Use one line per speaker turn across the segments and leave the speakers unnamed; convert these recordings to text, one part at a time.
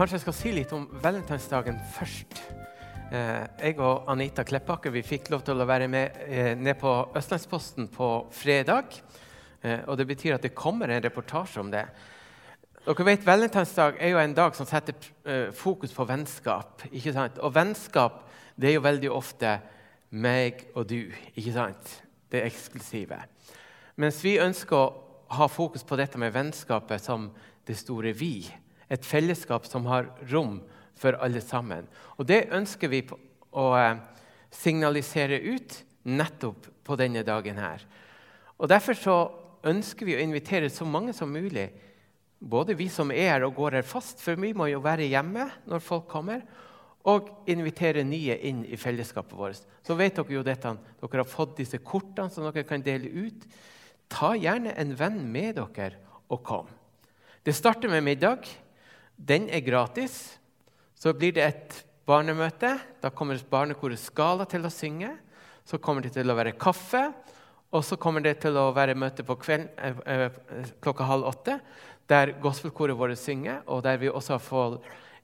Kanskje jeg skal si litt om valentinsdagen først. Eh, jeg og Anita Kleppaker vi fikk lov til å være med eh, ned på Østlandsposten på fredag. Eh, og Det betyr at det kommer en reportasje om det. Dere vet, Valentinsdag er jo en dag som setter fokus på vennskap. ikke sant? Og vennskap det er jo veldig ofte meg og du. ikke sant? Det eksklusive. Mens vi ønsker å ha fokus på dette med vennskapet som det store vi. Et fellesskap som har rom for alle sammen. Og det ønsker vi å eh, signalisere ut nettopp på denne dagen her. Og Derfor så ønsker vi å invitere så mange som mulig, både vi som er her og går her fast, for vi må jo være hjemme når folk kommer, og invitere nye inn i fellesskapet vårt. Så vet dere jo dette, dere har fått disse kortene som dere kan dele ut. Ta gjerne en venn med dere og kom. Det starter med middag. Den er gratis. Så blir det et barnemøte. Da kommer barnekoret Skala til å synge. Så kommer det til å være kaffe. Og så kommer det til å være møte på kvelden eh, eh, klokka halv åtte, der gospelkoret vårt synger, og der vi også får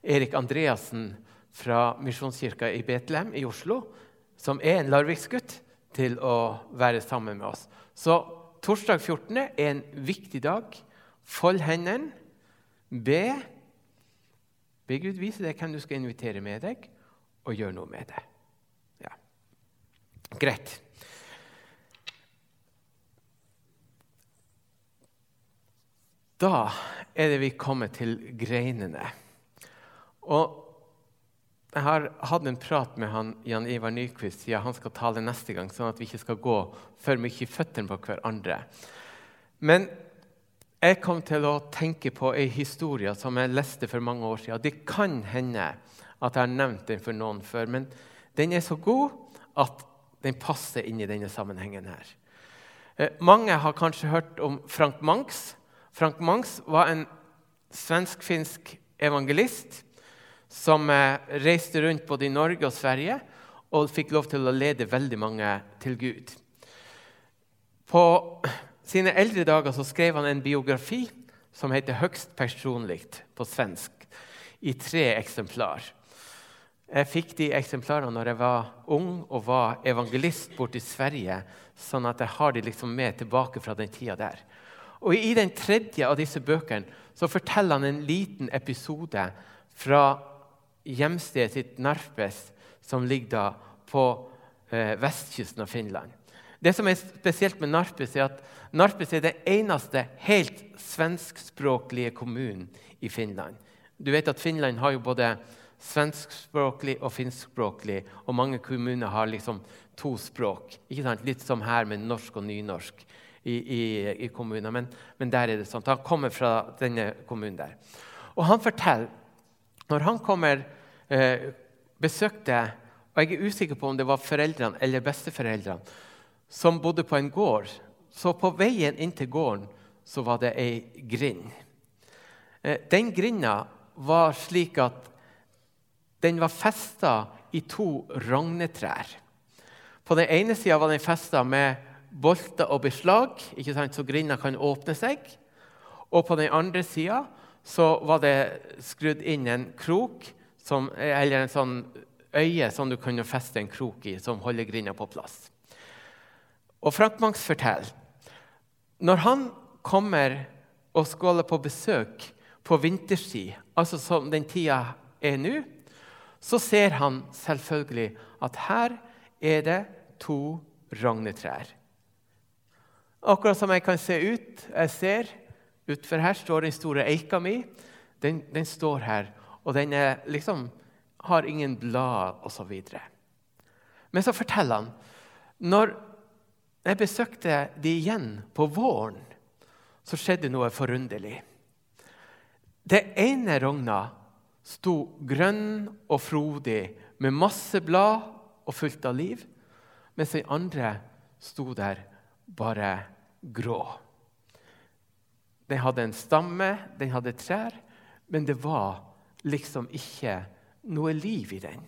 Erik Andreassen fra Misjonskirka i Betlehem i Oslo, som er en Larviksgutt, til å være sammen med oss. Så torsdag 14. er en viktig dag. Fold hendene. Be. Be Gud vise deg hvem du skal invitere med deg, og gjøre noe med det. Ja. Greit. Da er det vi kommer til greinene. Og jeg har hatt en prat med han, Jan Ivar Nyquist siden han skal tale neste gang, sånn at vi ikke skal gå for mye i føttene på hverandre. Men jeg kom til å tenke på ei historie som jeg leste for mange år siden. Det kan hende at jeg har nevnt den for noen før, men den er så god at den passer inn i denne sammenhengen. her. Eh, mange har kanskje hørt om Frank Mangs. Frank Mangs var en svensk-finsk evangelist som eh, reiste rundt både i Norge og Sverige og fikk lov til å lede veldig mange til Gud. På sine eldre dager så skrev han en biografi som heter 'Høgst personligt' på svensk, i tre eksemplar. Jeg fikk de eksemplarene når jeg var ung og var evangelist borte i Sverige, sånn at jeg har de liksom med tilbake fra den tida der. Og I den tredje av disse bøkene så forteller han en liten episode fra hjemstedet sitt Narpes, som ligger da på eh, vestkysten av Finland. Det som er spesielt med Narpes, er at Narpes er den eneste helt svenskspråklige kommunen i Finland. Du vet at Finland har jo både svenskspråklig og finskspråklig, og mange kommuner har liksom to språk. Litt som her med norsk og nynorsk i, i, i kommuner. Men, men, der er det sånn. Han kommer fra denne kommunen der. Og han forteller Når han kommer eh, besøkte og Jeg er usikker på om det var foreldrene eller besteforeldrene som bodde på en gård. Så på veien inn til gården så var det ei grind. Eh, den grinda var slik at den var festa i to rognetrær. På den ene sida var den festa med bolter og beslag, så grinda kan åpne seg. Og på den andre sida var det skrudd inn en krok, som, eller en sånn øye som du kunne feste en krok i, som holder grinda på plass. Og Frank Mangs forteller når han kommer og skåler på besøk på vinterski, altså som den tida er nå, så ser han selvfølgelig at her er det to rognetrær. Akkurat som jeg kan se ut. Jeg ser utfor her står den store eika mi. Den, den står her, og den er, liksom, har ingen blad osv. Men så forteller han når jeg besøkte de igjen på våren, så skjedde noe forunderlig. Det ene rogna sto grønn og frodig med masse blad og fullt av liv, mens den andre sto der bare grå. Den hadde en stamme, den hadde trær, men det var liksom ikke noe liv i den.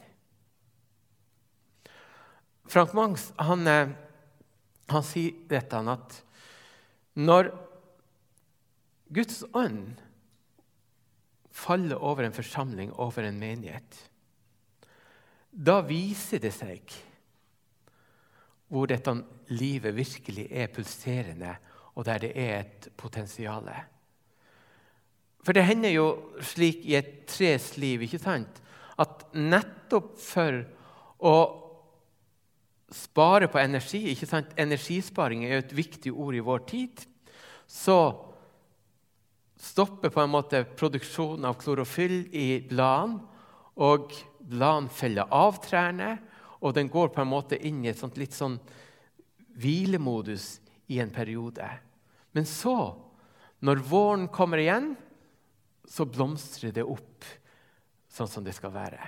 Frank Mangs han, eh, han sier dette at når Guds ånd faller over en forsamling, over en menighet, da viser det seg hvor dette livet virkelig er pulserende, og der det er et potensial. For det hender jo slik i et tres liv ikke sant? at nettopp for å spare på energi ikke sant? Energisparing er jo et viktig ord i vår tid. Så stopper på en måte produksjonen av klorofyll i bladene. Og bladene feller av trærne, og den går på en måte inn i et sånt litt sånn hvilemodus i en periode. Men så, når våren kommer igjen, så blomstrer det opp sånn som det skal være.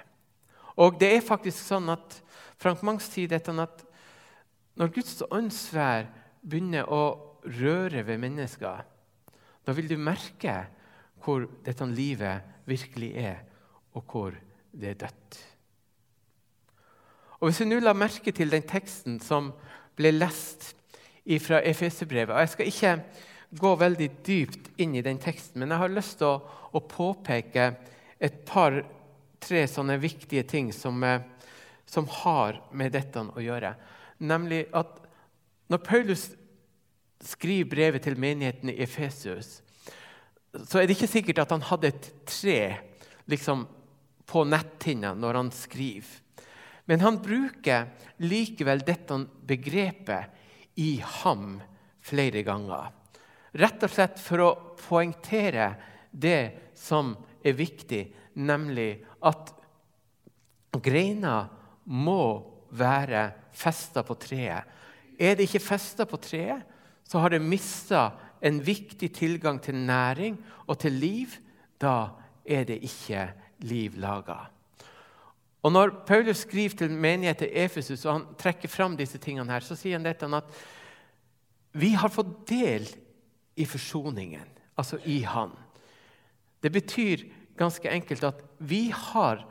Og det er faktisk sånn at Frank Mangs sier dette at når Guds åndsvær begynner å røre ved mennesker, da vil du merke hvor dette livet virkelig er, og hvor det er dødt. Og Hvis vi nå la merke til den teksten som ble lest fra Efeserbrevet og Jeg skal ikke gå veldig dypt inn i den teksten, men jeg har lyst til å, å påpeke et par-tre sånne viktige ting som, eh, som, har med dette å gjøre. Nemlig at når Paulus skriver brevet til menigheten i Efesius, så er det ikke sikkert at han hadde et tre liksom, på netthinna når han skriver. Men han bruker likevel dette begrepet 'i ham' flere ganger. Rett og slett for å poengtere det som er viktig, nemlig at greina må være festa på treet. Er det ikke festa på treet, så har det mista en viktig tilgang til næring og til liv. Da er det ikke liv laga. Og Når Paulus skriver til menigheten i Efesus og han trekker fram disse tingene, her, så sier han dette at vi har fått del i forsoningen, altså i Han. Det betyr ganske enkelt at vi har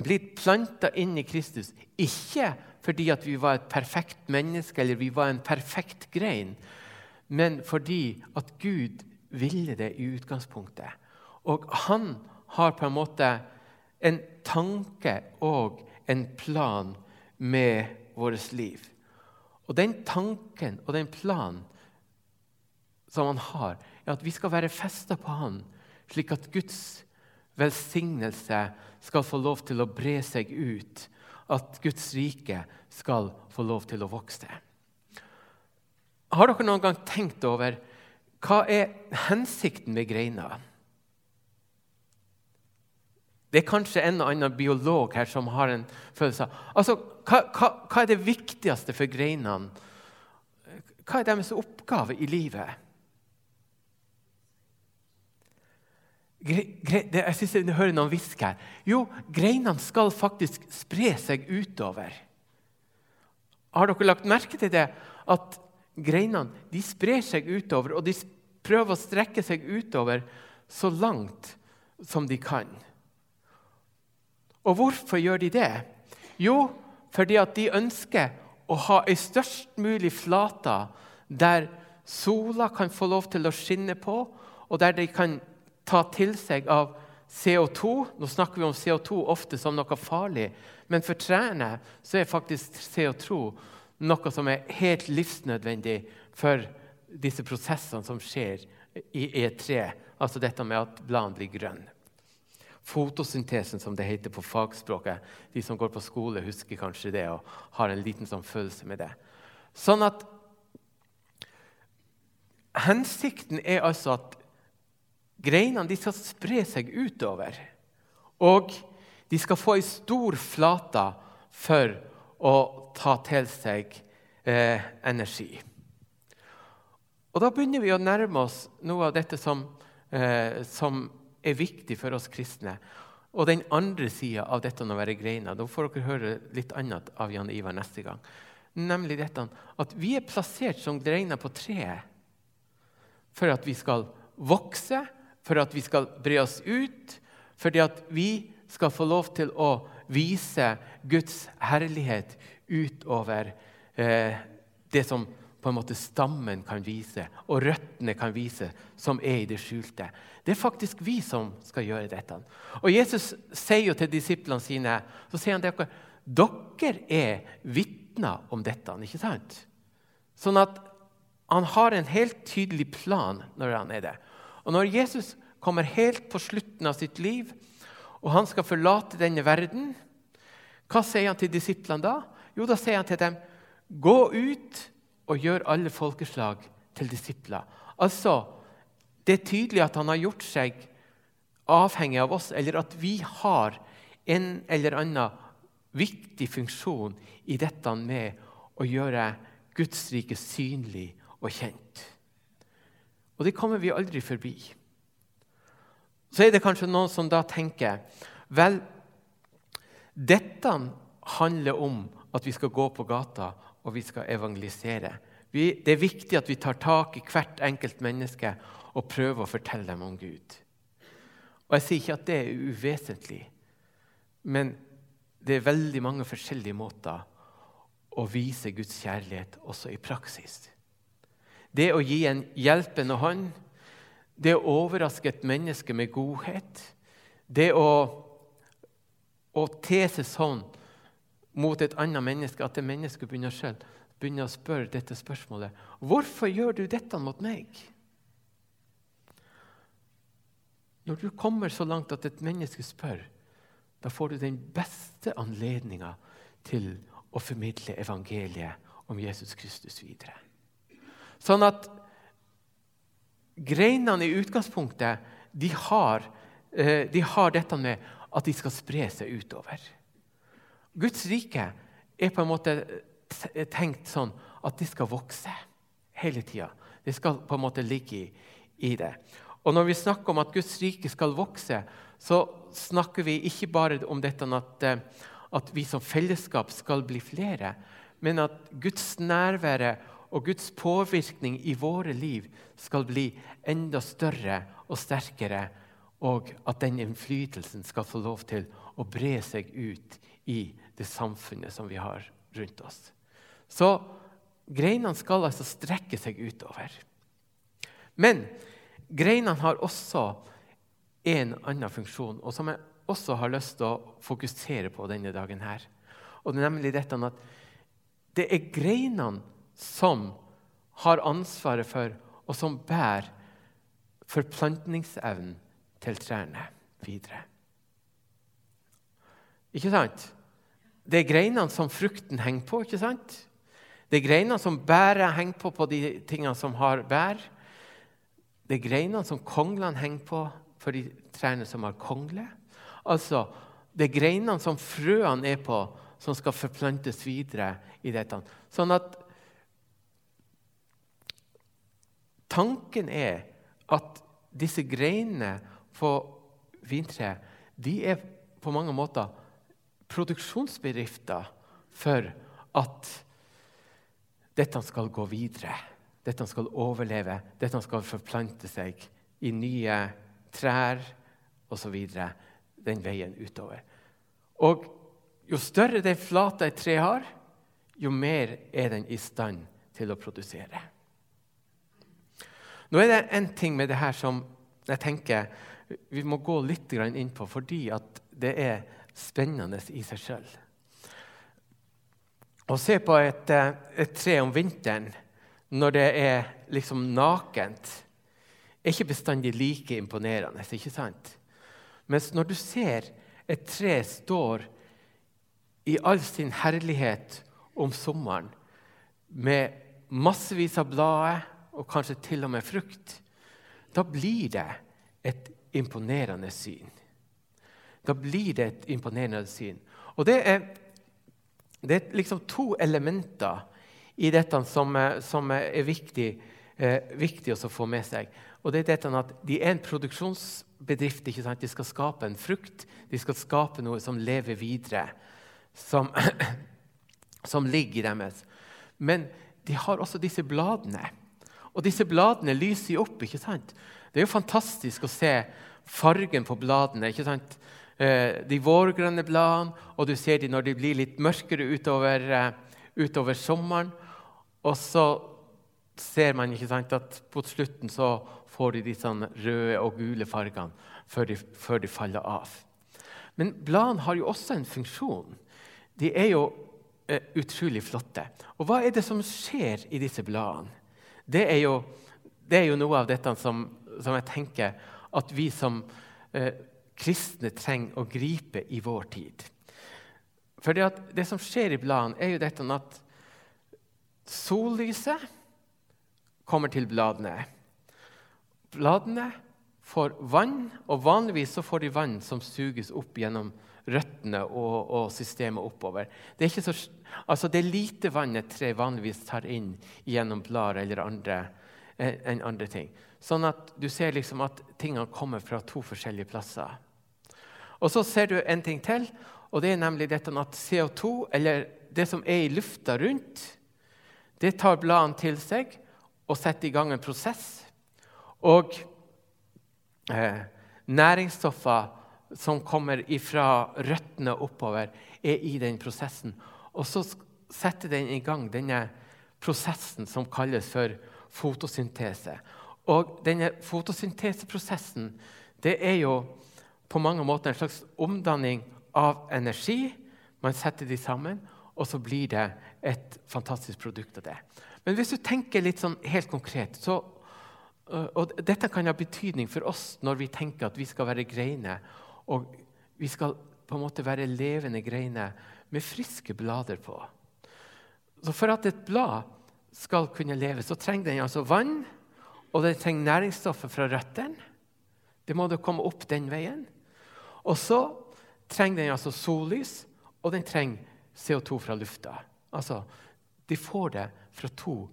blitt planta inn i Kristus. Ikke fordi at vi var et perfekt menneske eller vi var en perfekt grein, men fordi at Gud ville det i utgangspunktet. Og han har på en måte en tanke og en plan med vårt liv. Og den tanken og den planen som han har, er at vi skal være festa på han, slik at Guds velsignelse skal få lov til å bre seg ut. At Guds rike skal få lov til å vokse. Har dere noen gang tenkt over hva er hensikten med greina? Det er kanskje en og annen biolog her som har en følelse av altså, hva, hva, hva er det viktigste for greinene? Hva er deres oppgave i livet? Jeg synes jeg hører noen hviske her. Jo, greinene skal faktisk spre seg utover. Har dere lagt merke til det? At greinene de sprer seg utover, og de prøver å strekke seg utover så langt som de kan. Og hvorfor gjør de det? Jo, fordi at de ønsker å ha ei størst mulig flate der sola kan få lov til å skinne på, og der de kan ta til seg av CO2. Nå snakker vi om CO2 ofte som noe farlig, men for trærne så er faktisk CO2 noe som er helt livsnødvendig for disse prosessene som skjer i et tre. Altså dette med at bladene blir grønne. Fotosyntesen, som det heter på fagspråket. De som går på skole, husker kanskje det og har en liten sånn følelse med det. Sånn at Hensikten er altså at Greinene skal spre seg utover. Og de skal få ei stor flate for å ta til seg eh, energi. Og Da begynner vi å nærme oss noe av dette som, eh, som er viktig for oss kristne. Og den andre sida av dette å være greina. Da får dere høre litt annet av Jan Ivar neste gang. Nemlig dette at vi er plassert som greiner på treet for at vi skal vokse for at vi skal bre oss ut, fordi at vi skal få lov til å vise Guds herlighet utover eh, det som på en måte stammen kan vise, og røttene kan vise, som er i det skjulte. Det er faktisk vi som skal gjøre dette. Og Jesus sier jo til disiplene sine så sier han dere, dere er vitner om dette. ikke sant? Sånn at han har en helt tydelig plan når han er det. Og når Jesus kommer helt på slutten av sitt liv, og han skal forlate denne verden, hva sier han til disiplene da? Jo, da sier han til dem Gå ut og gjør alle folkeslag til disipler. Altså, Det er tydelig at han har gjort seg avhengig av oss, eller at vi har en eller annen viktig funksjon i dette med å gjøre Guds rike synlig og kjent. Og det kommer vi aldri forbi. Så er det kanskje noen som da tenker vel, dette handler om at vi skal gå på gata og vi skal evangelisere. Vi, det er viktig at vi tar tak i hvert enkelt menneske og prøver å fortelle dem om Gud. Og Jeg sier ikke at det er uvesentlig, men det er veldig mange forskjellige måter å vise Guds kjærlighet også i praksis. Det å gi en hjelpende hånd, det å overraske et menneske med godhet, det å, å te sånn mot et annet menneske at det mennesket begynner selv begynner å spørre dette spørsmålet Hvorfor gjør du dette mot meg? Når du kommer så langt at et menneske spør, da får du den beste anledninga til å formidle evangeliet om Jesus Kristus videre. Sånn at greinene i utgangspunktet de har, eh, de har dette med at de skal spre seg utover. Guds rike er på en måte tenkt sånn at det skal vokse hele tida. Det skal på en måte ligge i, i, det. Og Når vi snakker om at Guds rike skal vokse, så snakker vi ikke bare om dette at, eh, at vi som fellesskap skal bli flere, men at Guds nærvære og Guds påvirkning i våre liv skal bli enda større og sterkere, og at den innflytelsen skal få lov til å bre seg ut i det samfunnet som vi har rundt oss. Så greinene skal altså strekke seg utover. Men greinene har også en annen funksjon, og som jeg også har lyst til å fokusere på denne dagen. her. Og det er nemlig dette at det er greinene som har ansvaret for, og som bærer forplantningsevnen til trærne videre. Ikke sant? Det er greinene som frukten henger på. ikke sant? Det er greinene som bæret henger på på de tingene som har bær. Det er greinene som konglene henger på for de trærne som har kongle. Altså, det er greinene som frøene er på, som skal forplantes videre i dette. Sånn at Tanken er at disse greinene på vintreet de er på mange måter produksjonsbedrifter for at dette skal gå videre. Dette skal overleve, dette skal forplante seg i nye trær osv. den veien utover. Og jo større den flata et tre har, jo mer er den i stand til å produsere. Nå er det en ting med det her som jeg tenker vi må gå litt inn på, fordi det er spennende i seg sjøl. Å se på et, eh, et, tre om vinteren når det er liksom nakent, er ikke bestandig like imponerende. ikke sant? Mens når du ser et tre står i all sin herlighet om sommeren med massevis av blader og kanskje til og med frukt, da blir det et imponerende syn. Da blir det et imponerende syn. Og det er det er liksom to elementer i dette som, som er viktig, eh, viktig å få med seg. Og det er dette at De er en produksjonsbedrift. ikke sant? De skal skape en frukt. De skal skape noe som lever videre, som, som ligger i deres. Men de har også disse bladene. Og disse bladene lyser jo opp. ikke sant? Det er jo fantastisk å se fargen på bladene. ikke sant? Eh, de vårgrønne bladene, og du ser dem når de blir litt mørkere utover, eh, utover sommeren. Og så ser man ikke sant, at på slutten så får de disse røde og gule fargene før de, før de faller av. Men bladene har jo også en funksjon. De er jo eh, utrolig flotte. Og hva er det som skjer i disse bladene? Det er jo, det er jo noe av dette som, som, jeg tenker at vi som eh, kristne trenger å gripe i vår tid. For det, som skjer i bladene, er jo dette at sollyset kommer til bladene. Bladene får vann, og vanligvis så får de vann som suges opp gjennom røttene og, og systemet oppover. Det er, så, altså det er, lite vann et tre vanligvis tar inn gjennom blader eller andre, eh, enn andre ting. Sånn at du ser liksom at tingene kommer fra to forskjellige plasser. Og så ser du en ting til, og det er nemlig dette at CO2, eller det som er i lufta rundt, det tar bladene til seg og setter i gang en prosess. Og eh, næringsstoffer som kommer fra røttene oppover, er i den prosessen. Og så setter den i gang denne prosessen som kalles for fotosyntese. Og denne fotosynteseprosessen det er jo på mange måter en slags omdanning av energi. Man setter de sammen, og så blir det et fantastisk produkt av det. Men hvis du tenker litt sånn helt konkret så, og Dette kan ha betydning for oss når vi tenker at vi skal være greiner. Og vi skal på en måte være levende greiner med friske blader på. Så For at et blad skal kunne leve, så trenger den altså vann, og den trenger næringsstoffer fra røttene. Det må da komme opp den veien. Og så trenger den altså sollys, og den trenger CO2 fra lufta. Altså, De får det fra to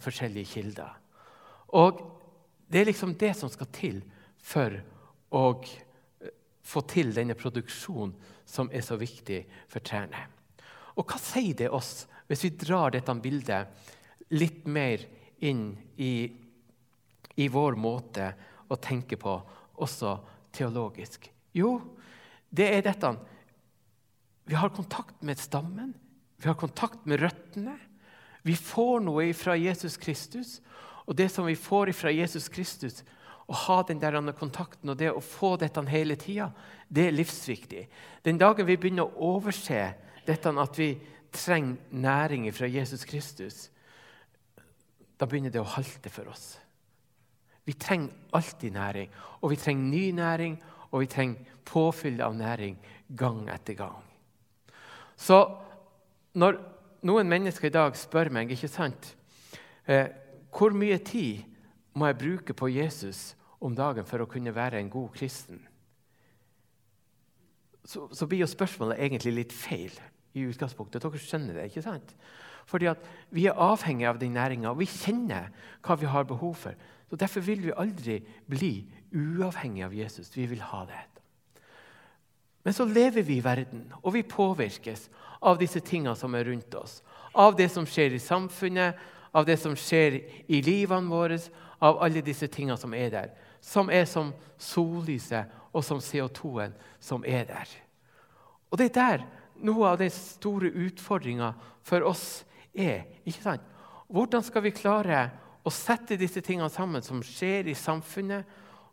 forskjellige kilder. Og Det er liksom det som skal til for å få til denne produksjonen som er så viktig for trærne. Og hva sier det oss hvis vi drar dette bildet litt mer inn i, i vår måte å tenke på, også teologisk? Jo, det er dette Vi har kontakt med stammen, vi har kontakt med røttene. Vi får noe fra Jesus Kristus. Og det som vi får fra Jesus Kristus, å ha den der kontakten og det å få dette hele tida, det er livsviktig. Den dagen vi begynner å overse dette at vi trenger næring fra Jesus Kristus, da begynner det å halte for oss. Vi trenger alltid næring, og vi trenger ny næring, og vi trenger påfyll av næring gang etter gang. Så når noen mennesker i dag spør meg ikke sant, eh, hvor mye tid må jeg bruke på Jesus om dagen for å kunne være en god kristen, så, så blir jo spørsmålet egentlig litt feil. i utgangspunktet. Dere skjønner det, ikke sant? Fordi at Vi er avhengig av den næringa, og vi kjenner hva vi har behov for. Så Derfor vil vi aldri bli uavhengig av Jesus. Vi vil ha det. Men så lever vi i verden, og vi påvirkes av disse tingene som er rundt oss. Av det som skjer i samfunnet, av det som skjer i livene våre, av alle disse tingene som er der. Som er som sollyset og som CO2-en som er der. Og det er der noe av den store utfordringa for oss er. ikke sant? Hvordan skal vi klare å sette disse tingene sammen som skjer i samfunnet,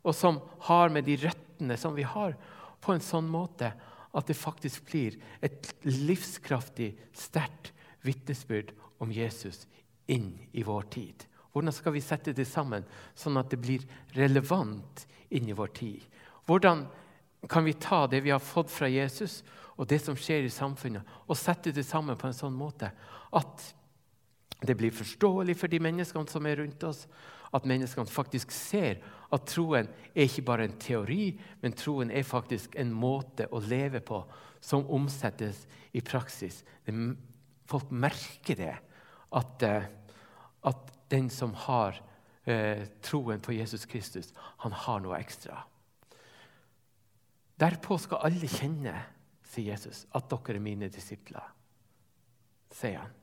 og som har med de røttene som vi har, på en sånn måte at det faktisk blir et livskraftig, sterkt vitnesbyrd om Jesus inn i vår tid. Hvordan skal vi sette det sammen sånn at det blir relevant inn i vår tid? Hvordan kan vi ta det vi har fått fra Jesus, og det som skjer i samfunnet, og sette det sammen på en sånn måte at det blir forståelig for de menneskene som er rundt oss, at menneskene faktisk ser at troen er ikke bare en teori, men troen er faktisk en måte å leve på som omsettes i praksis. folk merker det, at, eh, at den som har eh, troen på Jesus Kristus, han har noe ekstra. Derpå skal alle kjenne, sier Jesus, at dere er mine disipler. Sier han.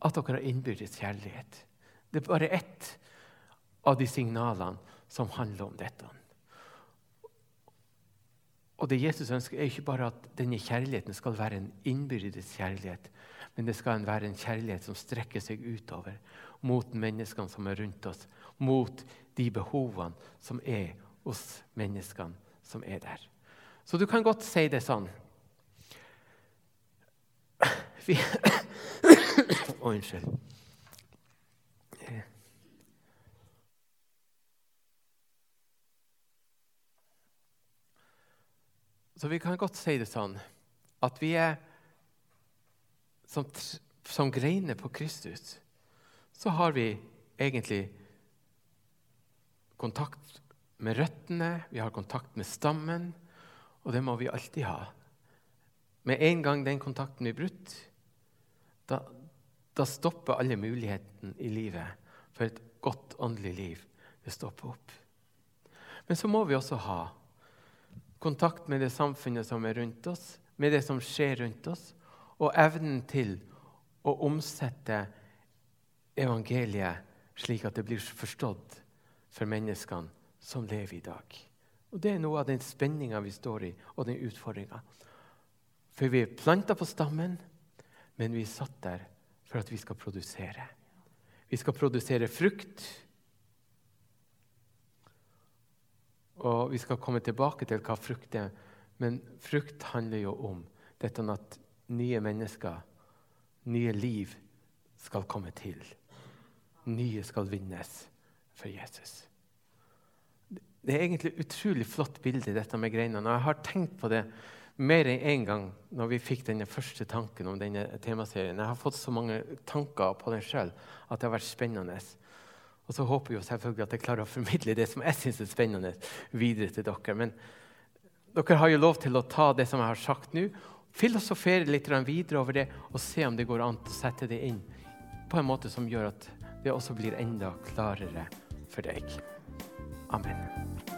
At dere har innbyrdes kjærlighet. Det er bare ett av de signalene som handler om dette. Og det Jesus ønsker, er ikke bare at denne kjærligheten skal være en innbyrdes kjærlighet, men det skal være en kjærlighet som strekker seg utover mot menneskene som er rundt oss, mot de behovene som er hos menneskene som er der. Så du kan godt si det sånn Vi oh, unnskyld. Så vi kan godt si det sånn at vi er som, som greiner på Kristus. Så har vi egentlig kontakt med røttene, vi har kontakt med stammen, og det må vi alltid ha. Med en gang den kontakten blir brutt, da, da stopper alle mulighetene i livet for et godt åndelig liv. Det stopper opp. Men så må vi også ha kontakt med det samfunnet som er rundt oss, med det som skjer rundt oss, og evnen til å omsette evangeliet slik at det blir forstått for menneskene som lever i dag. Og Det er noe av den spenninga vi står i, og den utfordringa. For vi er planta på stammen, men vi er satt der for at vi skal produsere. Vi skal produsere frukt Og Vi skal komme tilbake til hva frukt er, men frukt handler jo om dette at nye mennesker, nye liv, skal komme til. Nye skal vinnes for Jesus. Det er egentlig et utrolig flott bilde, dette med greinene. Jeg har tenkt på det mer enn én en gang når vi fikk denne første tanken om denne temaserien. Jeg har fått så mange tanker på den sjøl at det har vært spennende. Og så håper jeg selvfølgelig at jeg klarer å formidle det som jeg syns er spennende, videre til dere. Men dere har jo lov til å ta det som jeg har sagt nå, filosofere litt videre over det og se om det går an å sette det inn på en måte som gjør at det også blir enda klarere for deg. Amen.